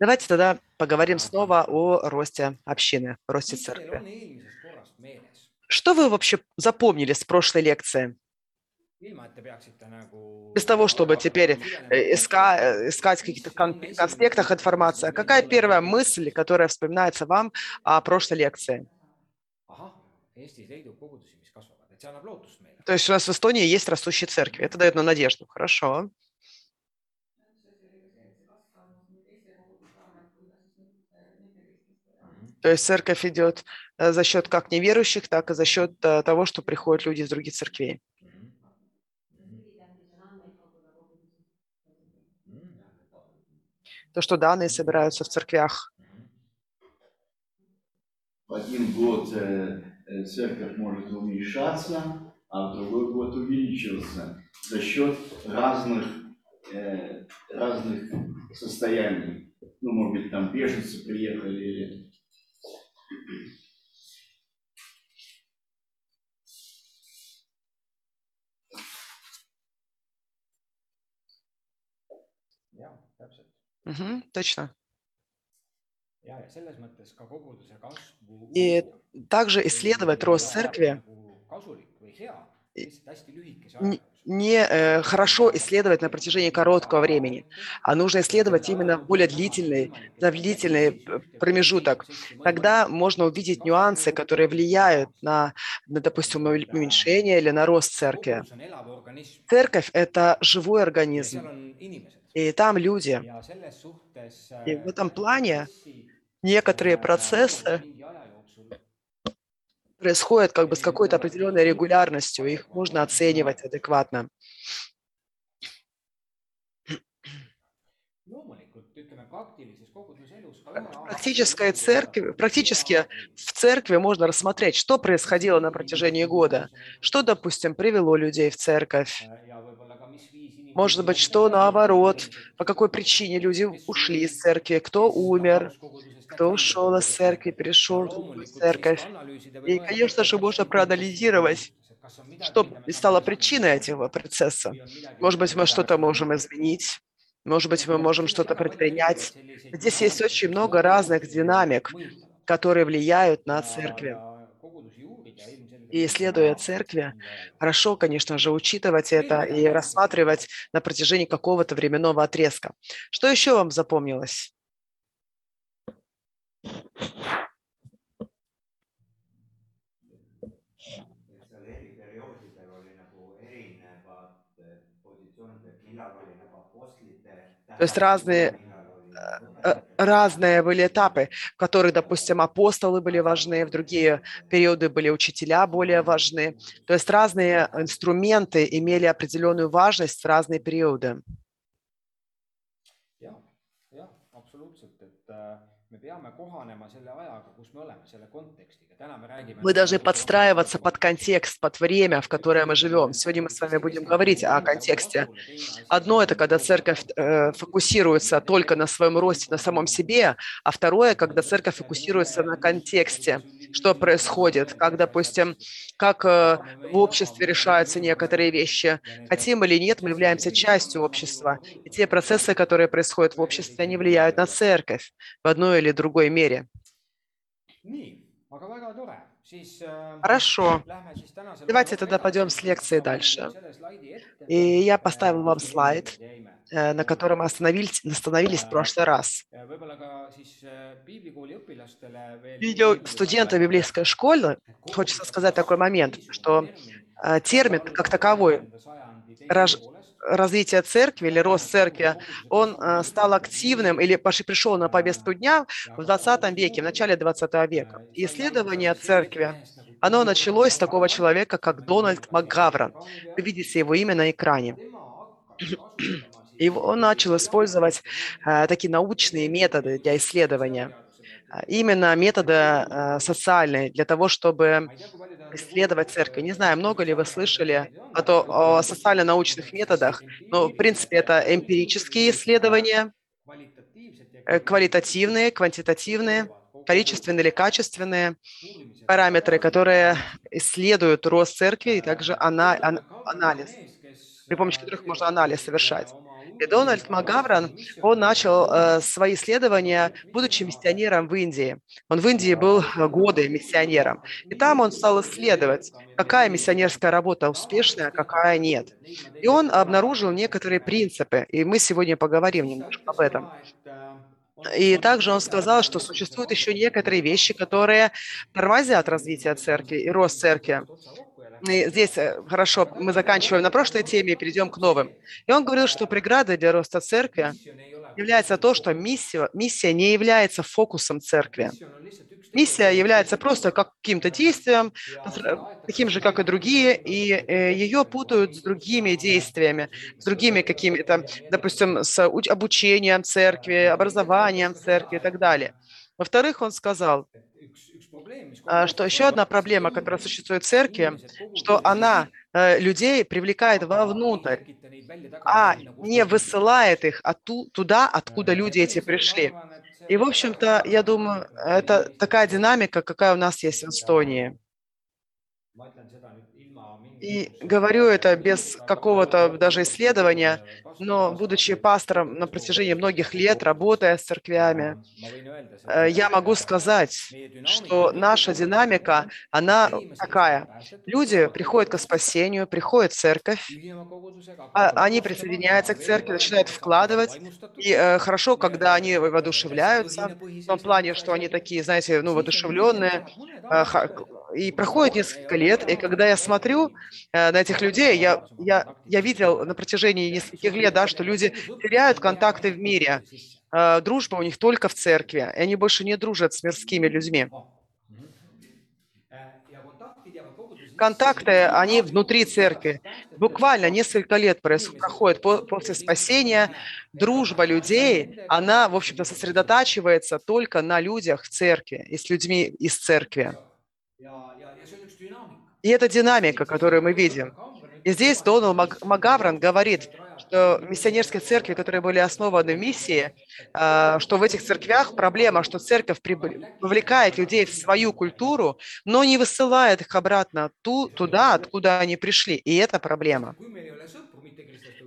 Давайте тогда поговорим снова о росте общины, росте церкви. Что вы вообще запомнили с прошлой лекции? Без того, чтобы теперь э, иска, э, искать в каких-то конспектах информации. Какая первая мысль, которая вспоминается вам о прошлой лекции? То есть у нас в Эстонии есть растущие церкви. Это дает нам надежду. Хорошо. То есть церковь идет э, за счет как неверующих, так и за счет э, того, что приходят люди из других церквей. То, что данные собираются в церквях. В один год э, церковь может уменьшаться, а в другой год увеличиваться за счет разных, разных состояний. Ну, может быть, там беженцы приехали или Угу, точно. И также исследовать рост церкви не э, хорошо исследовать на протяжении короткого времени, а нужно исследовать именно более длительный, длительный промежуток. Тогда можно увидеть нюансы, которые влияют на, на, допустим, уменьшение или на рост церкви. Церковь – это живой организм, и там люди. И в этом плане некоторые процессы происходят как бы с какой-то определенной регулярностью, их можно оценивать адекватно. Практической церкви, практически в церкви можно рассмотреть, что происходило на протяжении года, что, допустим, привело людей в церковь, может быть, что наоборот, по какой причине люди ушли из церкви, кто умер, кто ушел из церкви, перешел в церковь. И, конечно же, можно проанализировать, что стало причиной этого процесса. Может быть, мы что-то можем изменить, может быть, мы можем что-то предпринять. Здесь есть очень много разных динамик, которые влияют на церкви. И исследуя церкви, хорошо, конечно же, учитывать это и рассматривать на протяжении какого-то временного отрезка. Что еще вам запомнилось? То есть разные, разные были этапы, в которых, допустим, апостолы были важны, в другие периоды были учителя более важны. То есть разные инструменты имели определенную важность в разные периоды. Мы должны подстраиваться под контекст, под время, в которое мы живем. Сегодня мы с вами будем говорить о контексте. Одно – это когда церковь э, фокусируется только на своем росте, на самом себе, а второе – когда церковь фокусируется на контексте, что происходит, как, допустим, как э, в обществе решаются некоторые вещи. Хотим или нет, мы являемся частью общества. И те процессы, которые происходят в обществе, они влияют на церковь в одной или другой мере. Хорошо. Давайте тогда пойдем с лекции дальше. И я поставил вам слайд, э, на котором мы остановились, остановились в прошлый раз. Видео студента библейской школы, хочется сказать такой момент, что э, термин как таковой развития церкви или рост церкви, он э, стал активным или пришел на повестку дня в 20 веке, в начале 20 века. исследование церкви, оно началось с такого человека, как Дональд МакГаврон. Вы видите его имя на экране. И он начал использовать э, такие научные методы для исследования именно методы э, социальные для того, чтобы исследовать церковь. Не знаю, много ли вы слышали о, то, о социально-научных методах, но, в принципе, это эмпирические исследования, э, квалитативные, квантитативные, количественные или качественные параметры, которые исследуют рост церкви и также ана- анализ, при помощи которых можно анализ совершать. И Дональд Макгавран, он начал э, свои исследования, будучи миссионером в Индии. Он в Индии был годы миссионером. И там он стал исследовать, какая миссионерская работа успешная, а какая нет. И он обнаружил некоторые принципы, и мы сегодня поговорим немножко об этом. И также он сказал, что существуют еще некоторые вещи, которые тормозят развитие церкви и рост церкви. Здесь э, хорошо, мы заканчиваем на прошлой теме и перейдем к новым. И он говорил, что преградой для роста церкви является то, что миссия, миссия не является фокусом церкви. Миссия является просто каким-то действием, таким же, как и другие, и э, ее путают с другими действиями, с другими какими-то, допустим, с обучением церкви, образованием церкви и так далее. Во-вторых, он сказал, что еще одна проблема, которая существует в церкви, что она э, людей привлекает вовнутрь, а не высылает их туда, откуда люди эти пришли. И, в общем-то, я думаю, это такая динамика, какая у нас есть в Эстонии. И говорю это без какого-то даже исследования, но будучи пастором на протяжении многих лет, работая с церквями, э, я могу сказать, что наша динамика, она такая. Люди приходят к спасению, приходят в церковь, а они присоединяются к церкви, начинают вкладывать. И э, хорошо, когда они воодушевляются, в том плане, что они такие, знаете, ну, воодушевленные, э, и проходит несколько лет, и когда я смотрю на этих людей, я, я, я видел на протяжении нескольких лет, да, что люди теряют контакты в мире. Э, дружба у них только в церкви, и они больше не дружат с мирскими людьми. контакты, они внутри церкви. Буквально несколько лет происходит после спасения. Дружба людей, она, в общем-то, сосредотачивается только на людях в церкви и с людьми из церкви. И это динамика, которую мы видим. И здесь Донал Магавран говорит, что миссионерские церкви, которые были основаны в миссии, а, что в этих церквях проблема, что церковь привлекает людей в свою культуру, но не высылает их обратно ту, туда, откуда они пришли. И это проблема.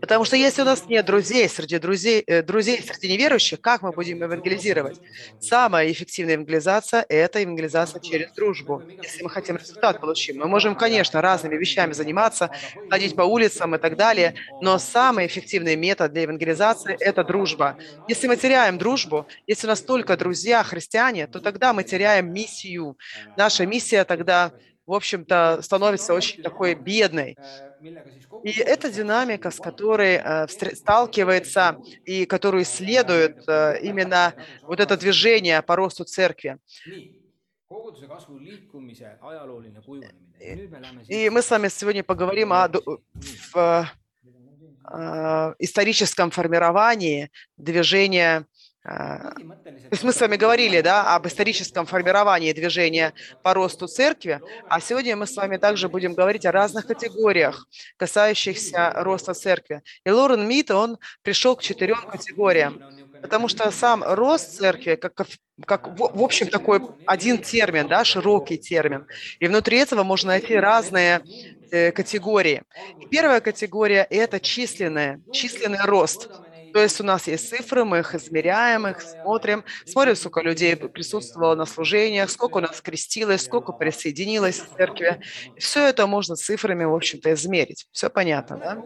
Потому что если у нас нет друзей среди друзей, э, друзей среди неверующих, как мы будем евангелизировать? Самая эффективная евангелизация – это евангелизация через дружбу. Если мы хотим результат получить, мы можем, конечно, разными вещами заниматься, ходить по улицам и так далее, но самый эффективный метод для евангелизации – это дружба. Если мы теряем дружбу, если у нас только друзья христиане, то тогда мы теряем миссию. Наша миссия тогда в общем-то, становится очень такой бедной. И эта динамика, с которой э, сталкивается и которую исследует э, именно вот это движение по росту церкви. И мы с вами сегодня поговорим о в, э, историческом формировании движения мы с вами говорили да, об историческом формировании движения по росту церкви, а сегодня мы с вами также будем говорить о разных категориях, касающихся роста церкви. И Лорен Мит, он пришел к четырем категориям, потому что сам рост церкви, как, как в, в общем такой один термин, да, широкий термин, и внутри этого можно найти разные э, категории. И первая категория – это численная, численный рост – то есть у нас есть цифры, мы их измеряем, их смотрим, смотрим, сколько людей присутствовало на служениях, сколько у нас крестилось, сколько присоединилось к церкви. Все это можно цифрами, в общем-то, измерить. Все понятно, да?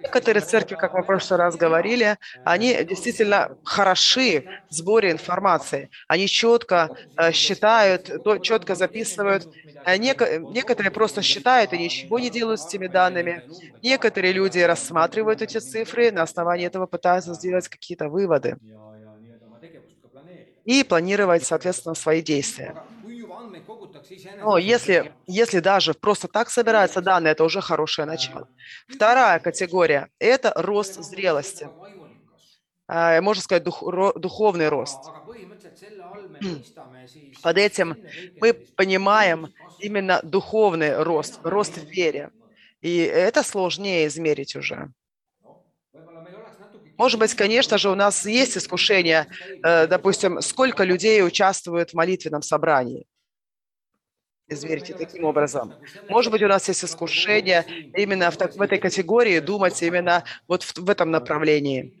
Некоторые церкви, как мы в прошлый раз говорили, они действительно хороши в сборе информации. Они четко э, считают, четко записывают. Э, некоторые просто считают и ничего не делают с этими данными. Некоторые люди рассматривают эти цифры на основании основании этого пытаются сделать какие-то выводы и планировать, соответственно, свои действия. Но если, если даже просто так собираются данные, это уже хорошее начало. Вторая категория – это рост зрелости. А, можно сказать, дух, духовный рост. Под этим мы понимаем именно духовный рост, рост в вере. И это сложнее измерить уже. Может быть, конечно же, у нас есть искушение, э, допустим, сколько людей участвует в молитвенном собрании. измерить таким образом. Может быть, у нас есть искушение именно в, так, в этой категории думать именно вот в, в этом направлении.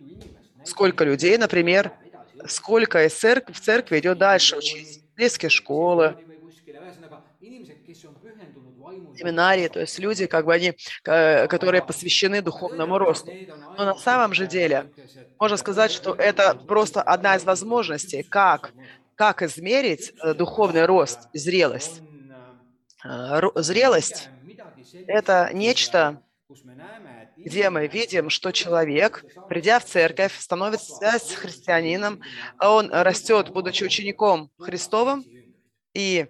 Сколько людей, например, сколько из церкви, в церкви идет дальше учить, близкие школы, семинарии, то есть люди, как бы они, которые посвящены духовному росту. Но на самом же деле можно сказать, что это просто одна из возможностей, как, как измерить э, духовный рост, зрелость. Э, зрелость – это нечто, где мы видим, что человек, придя в церковь, становится христианином, а он растет, будучи учеником Христовым, и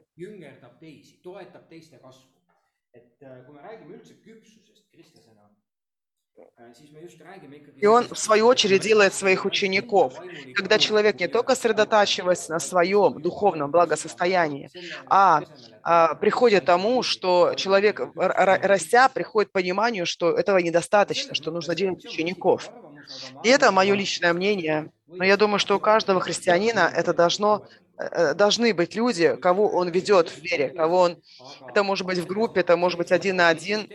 и он, в свою очередь, делает своих учеников. Когда человек не только сосредотачивается на своем духовном благосостоянии, а, а приходит к тому, что человек, растя, приходит к пониманию, что этого недостаточно, что нужно делать учеников. И это мое личное мнение. Но я думаю, что у каждого христианина это должно должны быть люди, кого он ведет в вере, кого он... Это может быть в группе, это может быть один на один.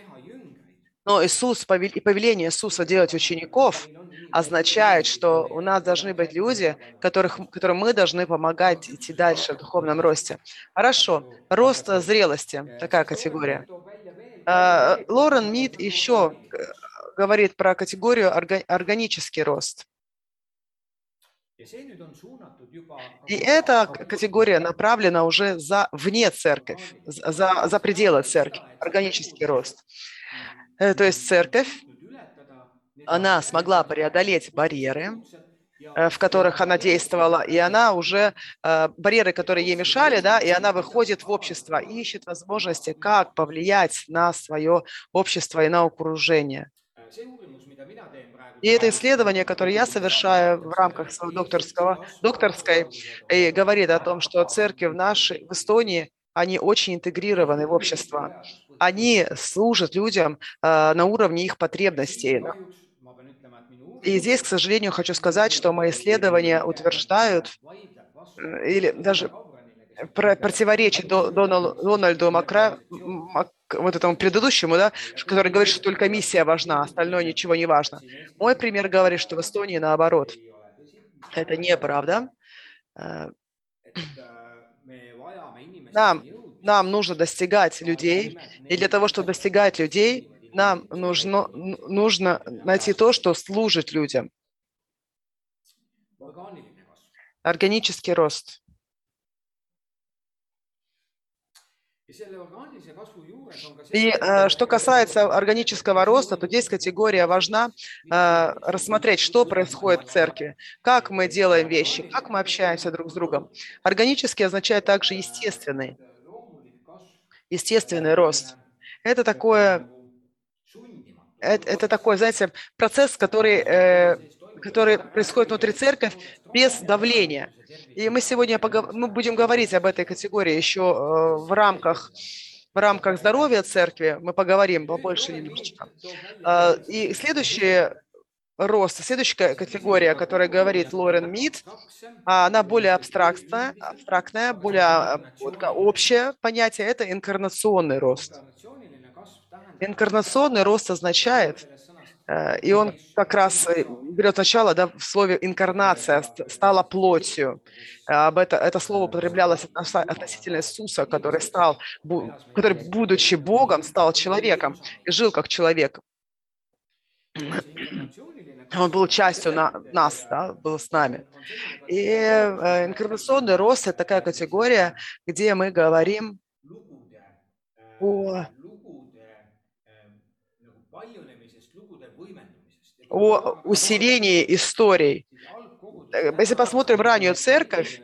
Но Иисус и повеление Иисуса делать учеников означает, что у нас должны быть люди, которых, которым мы должны помогать идти дальше в духовном росте. Хорошо. Рост зрелости, такая категория. Э, Лорен Мид еще э, говорит про категорию органический рост. И эта категория направлена уже за вне церковь, за, за пределы церкви, органический рост. Э, то есть церковь, она смогла преодолеть барьеры, э, в которых она действовала, и она уже, э, барьеры, которые ей мешали, да, и она выходит в общество, ищет возможности, как повлиять на свое общество и на окружение. И это исследование, которое я совершаю в рамках своего докторского, докторской, и говорит о том, что церкви в нашей, в Эстонии, они очень интегрированы в общество. Они служат людям э, на уровне их потребностей. И здесь, к сожалению, хочу сказать, что мои исследования утверждают, э, или даже противоречит Дональду Макра, вот этому предыдущему, да, который говорит, что только миссия важна, остальное ничего не важно. Мой пример говорит, что в Эстонии наоборот. Это неправда. Э, нам, нам нужно достигать людей, и для того, чтобы достигать людей, нам нужно, нужно найти то, что служит людям. Органический рост. И э, что касается органического роста, то здесь категория важна э, рассмотреть, что происходит в церкви, как мы делаем вещи, как мы общаемся друг с другом. Органический означает также естественный, естественный рост. Это такое, это, это такой, знаете, процесс, который, э, который происходит внутри церкви без давления. И мы сегодня погов... мы будем говорить об этой категории еще в рамках в рамках здоровья церкви. Мы поговорим побольше немножечко. Э, и следующий рост, следующая категория, о которой говорит Лорен Мид, она более абстрактная, абстрактная более вот, общее понятие, это инкарнационный рост. Инкарнационный рост означает, и он как раз э, берет начало да, в слове «инкарнация», «стала плотью». Э, об это, это слово употреблялось относительно Иисуса, который, стал, который, будучи Богом, стал человеком и жил как человек. Он был частью на, нас, да, был с нами. И э, инкарнационный рост – это такая категория, где мы говорим о о усилении историй. Э, если посмотрим раннюю церковь,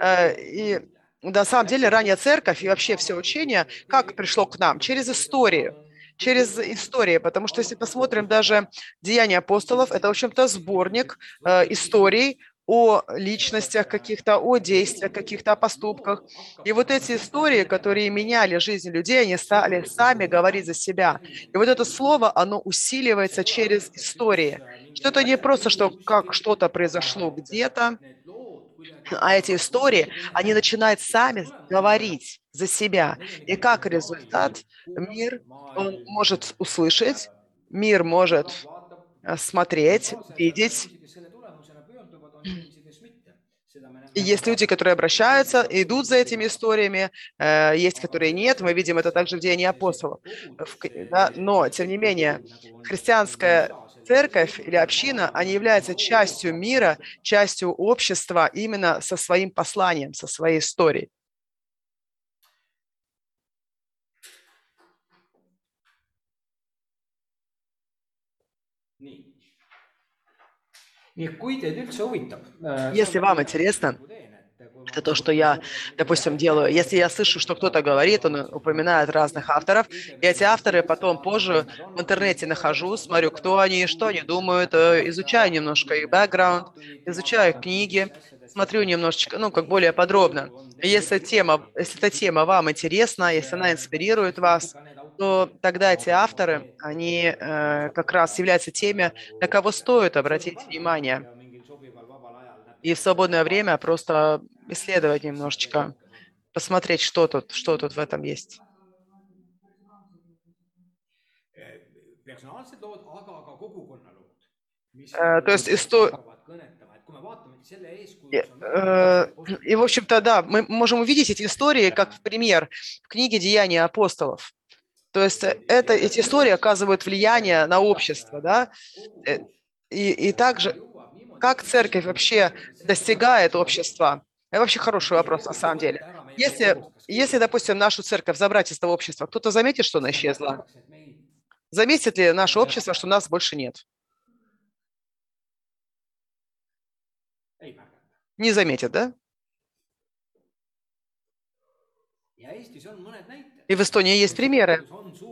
э, и на самом деле ранняя церковь и вообще все учение, как пришло к нам? Через историю. Через истории, потому что если посмотрим даже «Деяния апостолов», это, в общем-то, сборник э, историй о личностях каких-то, о действиях каких-то, о поступках. И вот эти истории, которые меняли жизнь людей, они стали сами говорить за себя. И вот это слово, оно усиливается через истории. Что это не просто, что как что-то произошло где-то, А эти истории, они начинают сами говорить за себя. И как результат мир, он может услышать, мир может э, смотреть, видеть, есть люди, которые обращаются, идут за этими историями, э, есть, которые нет. Мы видим это также в Деянии апостолов. Но, тем не менее, христианская церковь или община, они являются частью мира, частью общества именно со своим посланием, со своей историей. Э, Если вам интересно, это то, что я, допустим, делаю. Если я слышу, что кто-то говорит, он упоминает разных авторов, и эти авторы потом позже в интернете нахожу, смотрю, кто они, что они думают, э, изучаю немножко их бэкграунд, изучаю книги, смотрю немножечко, ну, как более подробно. И если тема, если эта тема вам интересна, если она инспирирует вас, то тогда эти авторы, они э, как раз являются теми, на кого стоит обратить внимание. И в свободное время просто исследовать немножечко, посмотреть, что тут, что тут в этом есть. Э, то есть история... Э, и, в общем-то, да, мы можем увидеть эти истории как в пример в книге «Деяния апостолов». То есть э, это, эти истории оказывают влияние на общество, да, э, и, и также как церковь вообще достигает общества. Это вообще хороший вопрос на самом деле. Если, если, допустим, нашу церковь забрать из того общества, кто-то заметит, что она исчезла? Заметит ли наше общество, что нас больше нет? Не заметит, да? И в Эстонии есть примеры,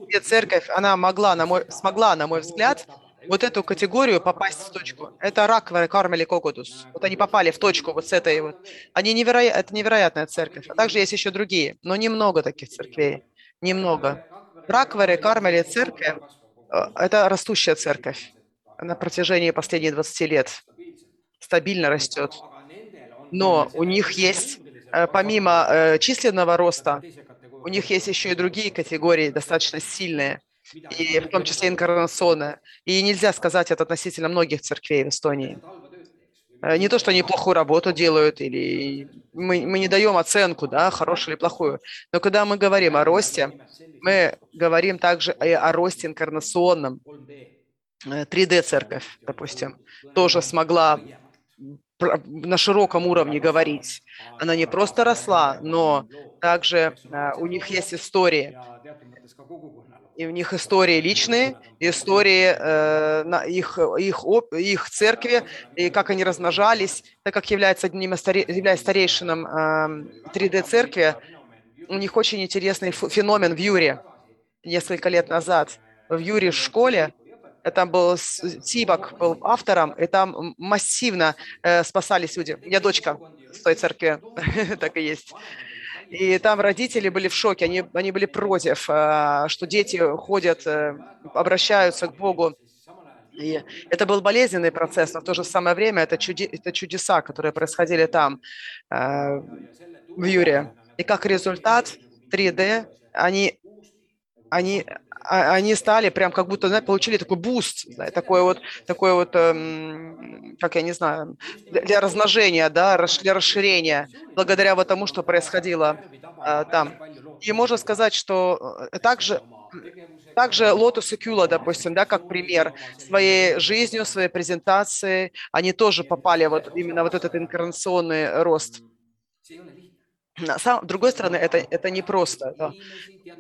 где церковь, она могла, на мой, смогла, на мой взгляд, вот эту категорию попасть в точку. Это Раквер Кармели Кокодус. Вот они попали в точку вот с этой вот. Они невероя... Это невероятная церковь. А также есть еще другие, но немного таких церквей. Немного. Ракверы, Кармели, церковь э, – это растущая церковь на протяжении последних 20 лет. Стабильно растет. Но у них есть, э, помимо э, численного роста, у них есть еще и другие категории, достаточно сильные, и в том числе инкарнационная. И нельзя сказать это относительно многих церквей в Эстонии. Э, не то, что они плохую работу делают, или мы, мы не даем оценку, да, хорошую или плохую. Но когда мы говорим о росте, мы говорим также и о росте инкарнационном. 3D-церковь, э, допустим, тоже смогла на широком уровне говорить. Она не просто росла, но также э, у них есть истории. И у них истории личные, истории э, их, их, их церкви, и как они размножались, так как является одним из старе, являясь старейшином э, 3D-церкви, у них очень интересный феномен в Юре несколько лет назад. В Юре школе там был Тибак, был автором, и там массивно э, спасались люди. Я дочка с той церкви, так и есть. И там родители были в шоке, они, они были против, э, что дети ходят, э, обращаются к Богу. И это был болезненный процесс, но в то же самое время это, чуди, это чудеса, которые происходили там, э, в Юре. И как результат 3D, они, они они стали прям как будто, знаете, получили такой boost, да, такой вот, такой вот, эм, как я не знаю, для размножения, да, для расширения, благодаря вот тому, что происходило э, там. И можно сказать, что э, также также Lotus и Кюла, допустим, да, как пример, своей жизнью, своей презентацией, они тоже попали вот именно вот этот инкарнационный рост. С другой стороны, это, это непросто. Да.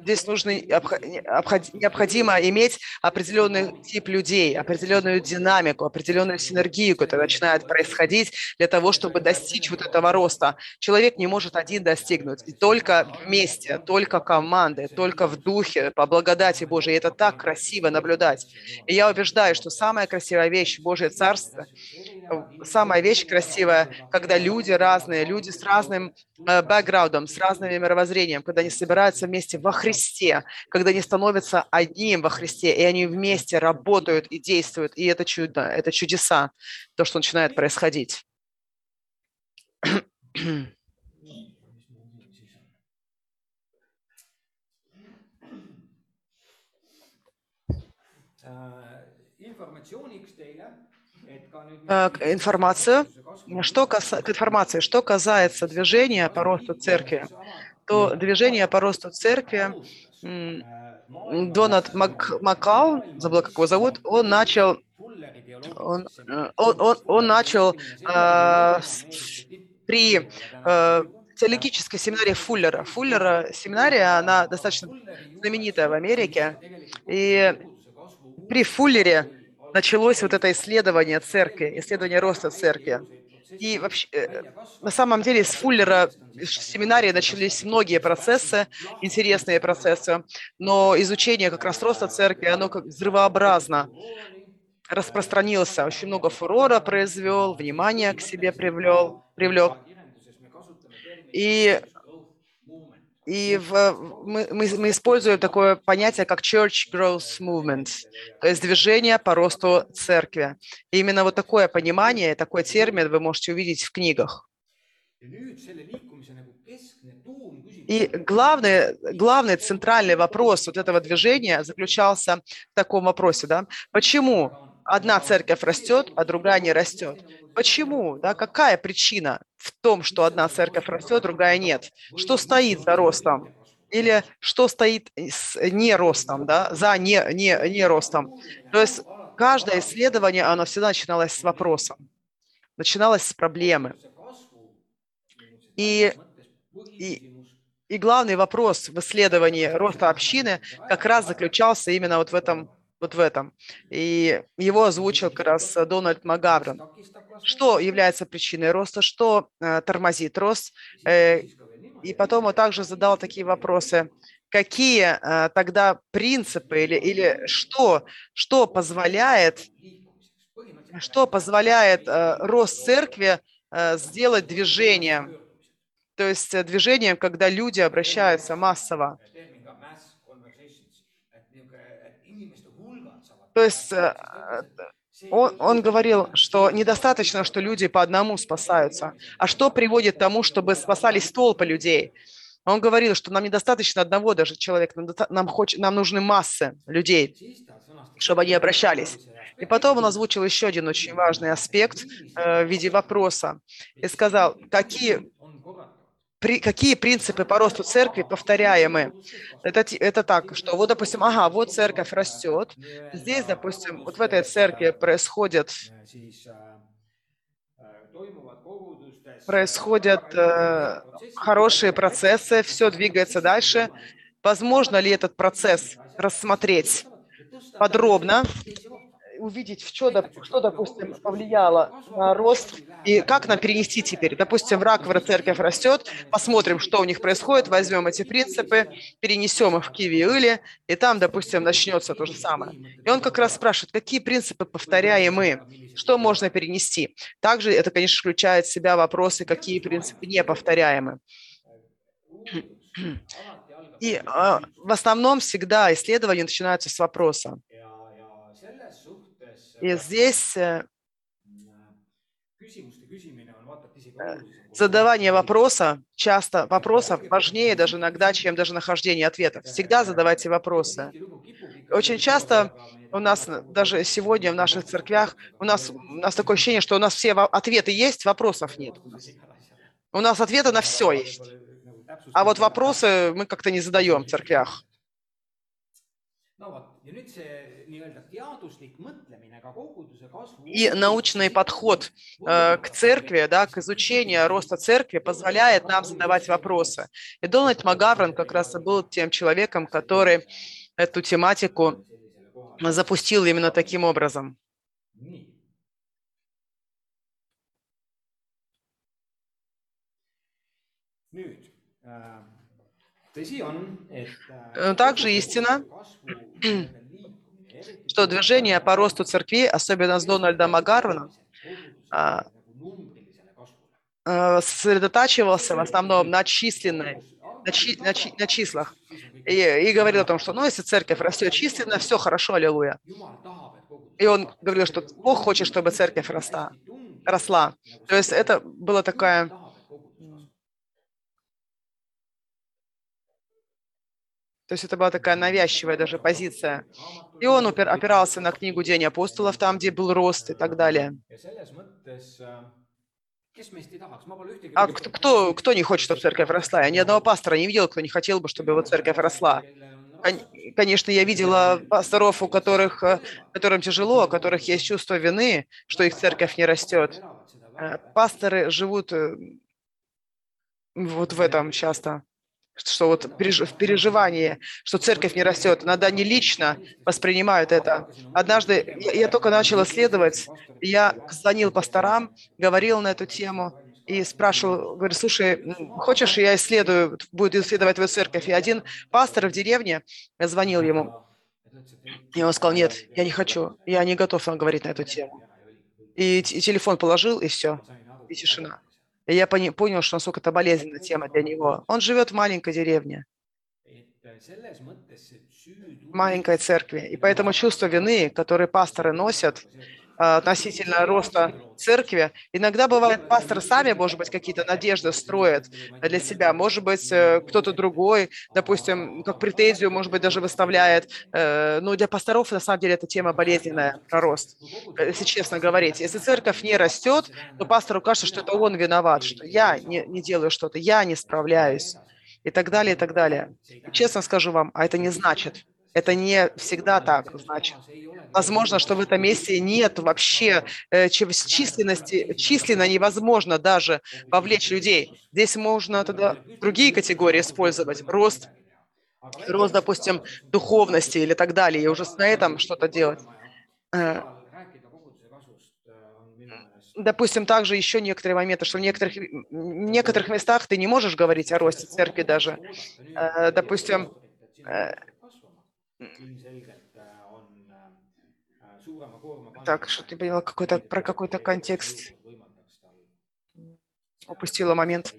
Здесь нужно, необходимо иметь определенный тип людей, определенную динамику, определенную синергию, которая начинает происходить для того, чтобы достичь вот этого роста. Человек не может один достигнуть. И только вместе, только команды, только в духе, по благодати Божией. И это так красиво наблюдать. И я убеждаю, что самая красивая вещь Божье Царство, самая вещь красивая, когда люди разные, люди с разным э, бэкграундом, с разным мировоззрением, когда они собираются вместе во Христе, когда они становятся одним во Христе, и они вместе работают и действуют, и это чудо, это чудеса, то, что начинает происходить. К информации, что к информации, что касается движения по росту церкви, то движение по росту церкви Донат Мак... Макал, забыл, как его зовут, он начал, он, он, он, он начал э, при э, теологической семинарии Фуллера. Фуллера семинария, она достаточно знаменитая в Америке, и при Фуллере началось вот это исследование церкви, исследование роста церкви. И вообще, э, на самом деле с Фуллера в семинарии начались многие процессы, интересные процессы, но изучение как раз роста церкви, оно как взрывообразно распространился, очень много фурора произвел, внимание к себе привлел, привлек. И и в, мы, мы, мы используем такое понятие, как Church Growth Movement, то есть движение по росту церкви. И именно вот такое понимание, такой термин вы можете увидеть в книгах. И главный, главный центральный вопрос вот этого движения заключался в таком вопросе, да, почему одна церковь растет, а другая не растет? Почему? Да, какая причина в том, что одна церковь растет, другая нет? Что стоит за ростом? Или что стоит с не ростом, да, за не, не, не ростом? То есть каждое исследование, оно всегда начиналось с вопроса, начиналось с проблемы. И, и, и главный вопрос в исследовании роста общины как раз заключался именно вот в этом вот в этом. И его озвучил как раз Дональд Магаврон. Что является причиной роста, что э, тормозит рост? Э, и потом он также задал такие вопросы. Какие э, тогда принципы или, или что, что позволяет, что позволяет э, рост церкви э, сделать движением? То есть э, движением, когда люди обращаются массово. То есть э, он, он говорил, что недостаточно, что люди по одному спасаются, а что приводит к тому, чтобы спасались толпы людей. Он говорил, что нам недостаточно одного даже человека, нам, хоч, нам нужны массы людей, чтобы они обращались. И потом он озвучил еще один очень важный аспект э, в виде вопроса и сказал, какие при, какие принципы по росту церкви повторяемы? Это, это так, что вот, допустим, ага, вот церковь растет, здесь, допустим, вот в этой церкви происходит происходят э, хорошие процессы, все двигается дальше. Возможно ли этот процесс рассмотреть подробно увидеть, в что, что, допустим, повлияло на рост и как нам перенести теперь. Допустим, в раковой церковь растет, посмотрим, что у них происходит, возьмем эти принципы, перенесем их в Киви или, и там, допустим, начнется то же самое. И он как раз спрашивает, какие принципы повторяемы, что можно перенести. Также это, конечно, включает в себя вопросы, какие принципы не повторяемы. И э, в основном всегда исследования начинаются с вопроса. И здесь э, э, задавание вопроса, часто вопросов важнее даже иногда, чем даже нахождение ответов. Всегда задавайте вопросы. Очень часто у нас, даже сегодня в наших церквях, у нас, у нас такое ощущение, что у нас все ответы есть, вопросов нет. У нас, у нас ответы на все есть. А вот вопросы мы как-то не задаем в церквях. И научный подход э, к церкви, да, к изучению роста церкви позволяет нам задавать вопросы. И Дональд Магаврон как раз и был тем человеком, который эту тематику запустил именно таким образом. Э, также истина, что движение по росту церкви, особенно с Дональдом Агароном, а, а, сосредотачивался в основном на численной, на, чи, на, чи, на числах. И, и говорил о том, что ну, если церковь растет численно, все хорошо, аллилуйя. И он говорил, что Бог хочет, чтобы церковь росла. росла. То есть это была такая То есть это была такая навязчивая даже позиция. И он опирался на книгу «День апостолов», там, где был рост и так далее. А кто, кто, кто не хочет, чтобы церковь росла? Я ни одного пастора не видел, кто не хотел бы, чтобы его церковь росла. Конечно, я видела пасторов, у которых, э, которым тяжело, у которых есть чувство вины, что их церковь не растет. Э, пасторы живут э, вот в этом часто что вот в переживании, что церковь не растет. Иногда они лично воспринимают это. Однажды я, я только начал исследовать, я звонил пасторам, говорил на эту тему и спрашивал, говорю, слушай, хочешь, я исследую, буду исследовать твою церковь? И один пастор в деревне, я звонил ему, и он сказал, нет, я не хочу, я не готов говорить на эту тему. И, и телефон положил, и все, и тишина. И я понял, что насколько это болезненная тема для него. Он живет в маленькой деревне, маленькой церкви. И поэтому чувство вины, которое пасторы носят, относительно роста церкви. Иногда бывает, пасторы сами, может быть, какие-то надежды строят для себя. Может быть, э, кто-то другой, допустим, как претензию, может быть, даже выставляет. Э, но для пасторов, на самом деле, эта тема болезненная, про рост, если честно говорить. Если церковь не растет, то пастору кажется, что это он виноват, что я не, не делаю что-то, я не справляюсь и так далее, и так далее. Честно скажу вам, а это не значит, это не всегда так, значит. Возможно, что в этом месте нет вообще э, численности, численно невозможно даже вовлечь людей. Здесь можно тогда другие категории использовать. Рост, рост, допустим, духовности или так далее, и уже на этом что-то делать. Э, допустим, также еще некоторые моменты, что в некоторых, в некоторых местах ты не можешь говорить о росте церкви даже. Э, допустим, так, что ты поняла какой-то, про какой-то контекст. Упустила момент.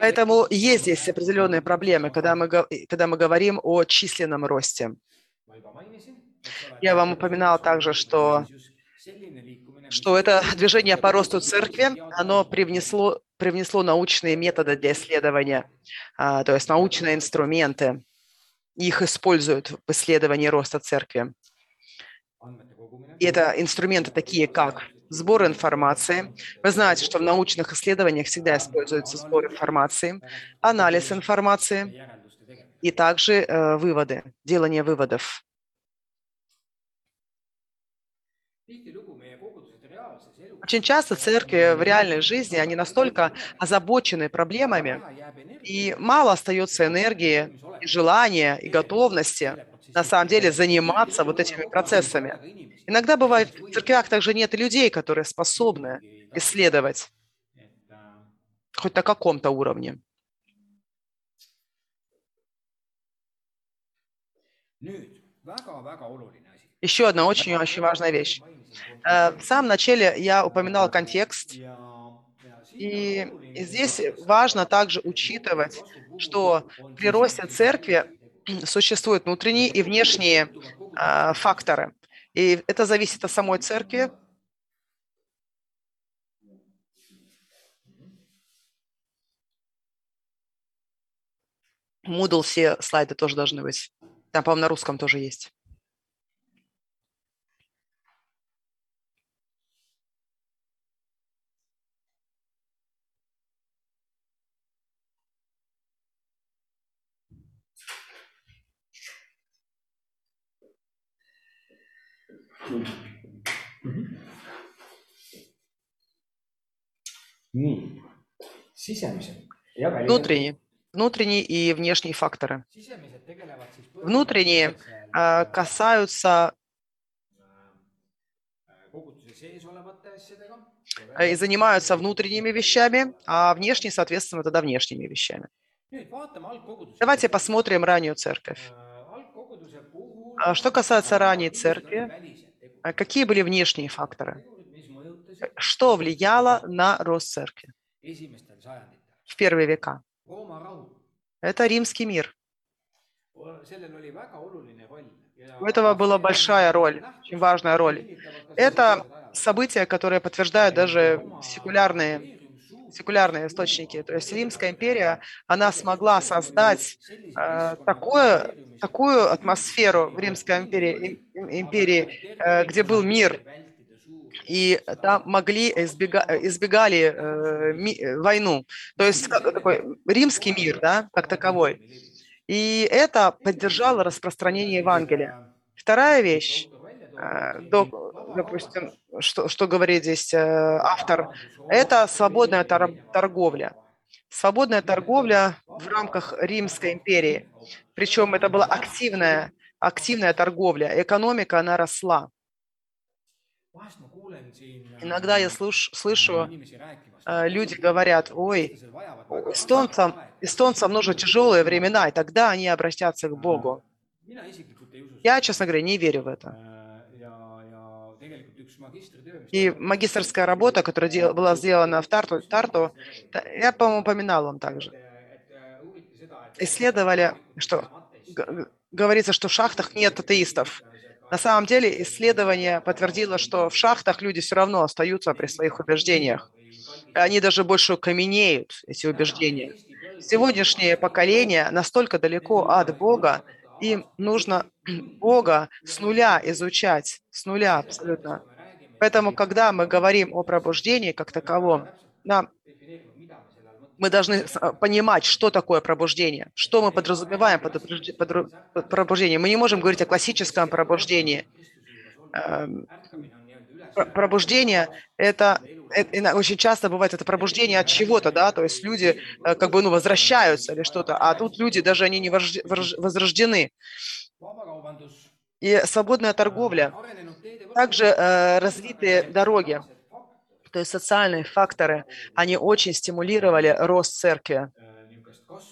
Поэтому есть здесь определенные проблемы, когда мы, когда мы говорим о численном росте. Я вам упоминал также, что, что это движение по росту церкви, оно привнесло, привнесло научные методы для исследования, а, то есть научные инструменты их используют в исследовании роста церкви. И это инструменты такие, как сбор информации. Вы знаете, что в научных исследованиях всегда используется сбор информации, анализ информации и также э, выводы, делание выводов. Очень часто церкви в реальной жизни, они настолько озабочены проблемами, и мало остается энергии, и желания, и готовности на самом деле заниматься вот этими процессами. Иногда бывает, в церквях также нет людей, которые способны исследовать хоть на каком-то уровне. Еще одна очень-очень важная вещь. Э, в самом начале я упоминал контекст, и здесь важно также учитывать, что при росте церкви существуют внутренние и внешние э, факторы. И это зависит от самой церкви. Moodle все слайды тоже должны быть. Там, по-моему, на русском тоже есть. Nii, sisemised ja Внутренние, внутренние и внешние факторы. Внутренние э, касаются и занимаются внутренними вещами, а внешние, соответственно, тогда внешними вещами. Давайте посмотрим раннюю церковь. Что касается ранней церкви, а какие были внешние факторы? Что влияло на рост церкви в первые века? Это римский мир. У этого была большая роль, очень важная роль. Это события, которые подтверждают даже секулярные, секулярные источники. То есть Римская империя, она смогла создать э, такое, такую атмосферу в Римской империи, империи э, где был мир, и там могли избега, избегали э, ми, войну. То есть такой римский мир, да, как таковой. И это поддержало распространение Евангелия. Вторая вещь, э, допустим, что, что говорит здесь э, автор, это свободная торговля. Свободная торговля в рамках Римской империи. Причем это была активная, активная торговля. Экономика, она росла. Иногда я слыш, слышу, э, люди говорят, ой, эстонцам, эстонцам нужны тяжелые времена, и тогда они обратятся к Богу. Я, честно говоря, не верю в это. И магистрская работа, которая была сделана в Тарту, Тарту я, по-моему, упоминал вам также. Исследовали, что говорится, что в шахтах нет атеистов. На самом деле исследование подтвердило, что в шахтах люди все равно остаются при своих убеждениях. Они даже больше каменеют, эти убеждения. Сегодняшнее поколение настолько далеко от Бога, им нужно Бога с нуля изучать, с нуля абсолютно. Поэтому, когда мы говорим о пробуждении как таковом, нам мы должны понимать, что такое пробуждение, что мы подразумеваем под пробуждением. Мы не можем говорить о классическом пробуждении. Эм, пробуждение – это, это очень часто бывает это пробуждение от чего-то, да, то есть люди э, как бы ну, возвращаются или что-то, а тут люди даже они не возрождены. И свободная торговля, также э, развитые дороги – то есть социальные факторы, они очень стимулировали рост церкви,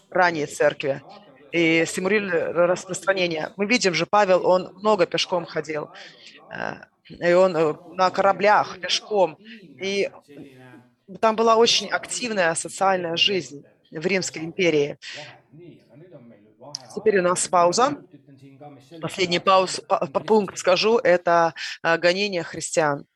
ранней церкви, и стимулировали распространение. Мы видим же, Павел, он много пешком ходил, э, и он э, на кораблях пешком, и там была очень активная социальная жизнь в Римской империи. Теперь у нас пауза. Последний пауз, по, по пункт скажу, это э, гонение христиан.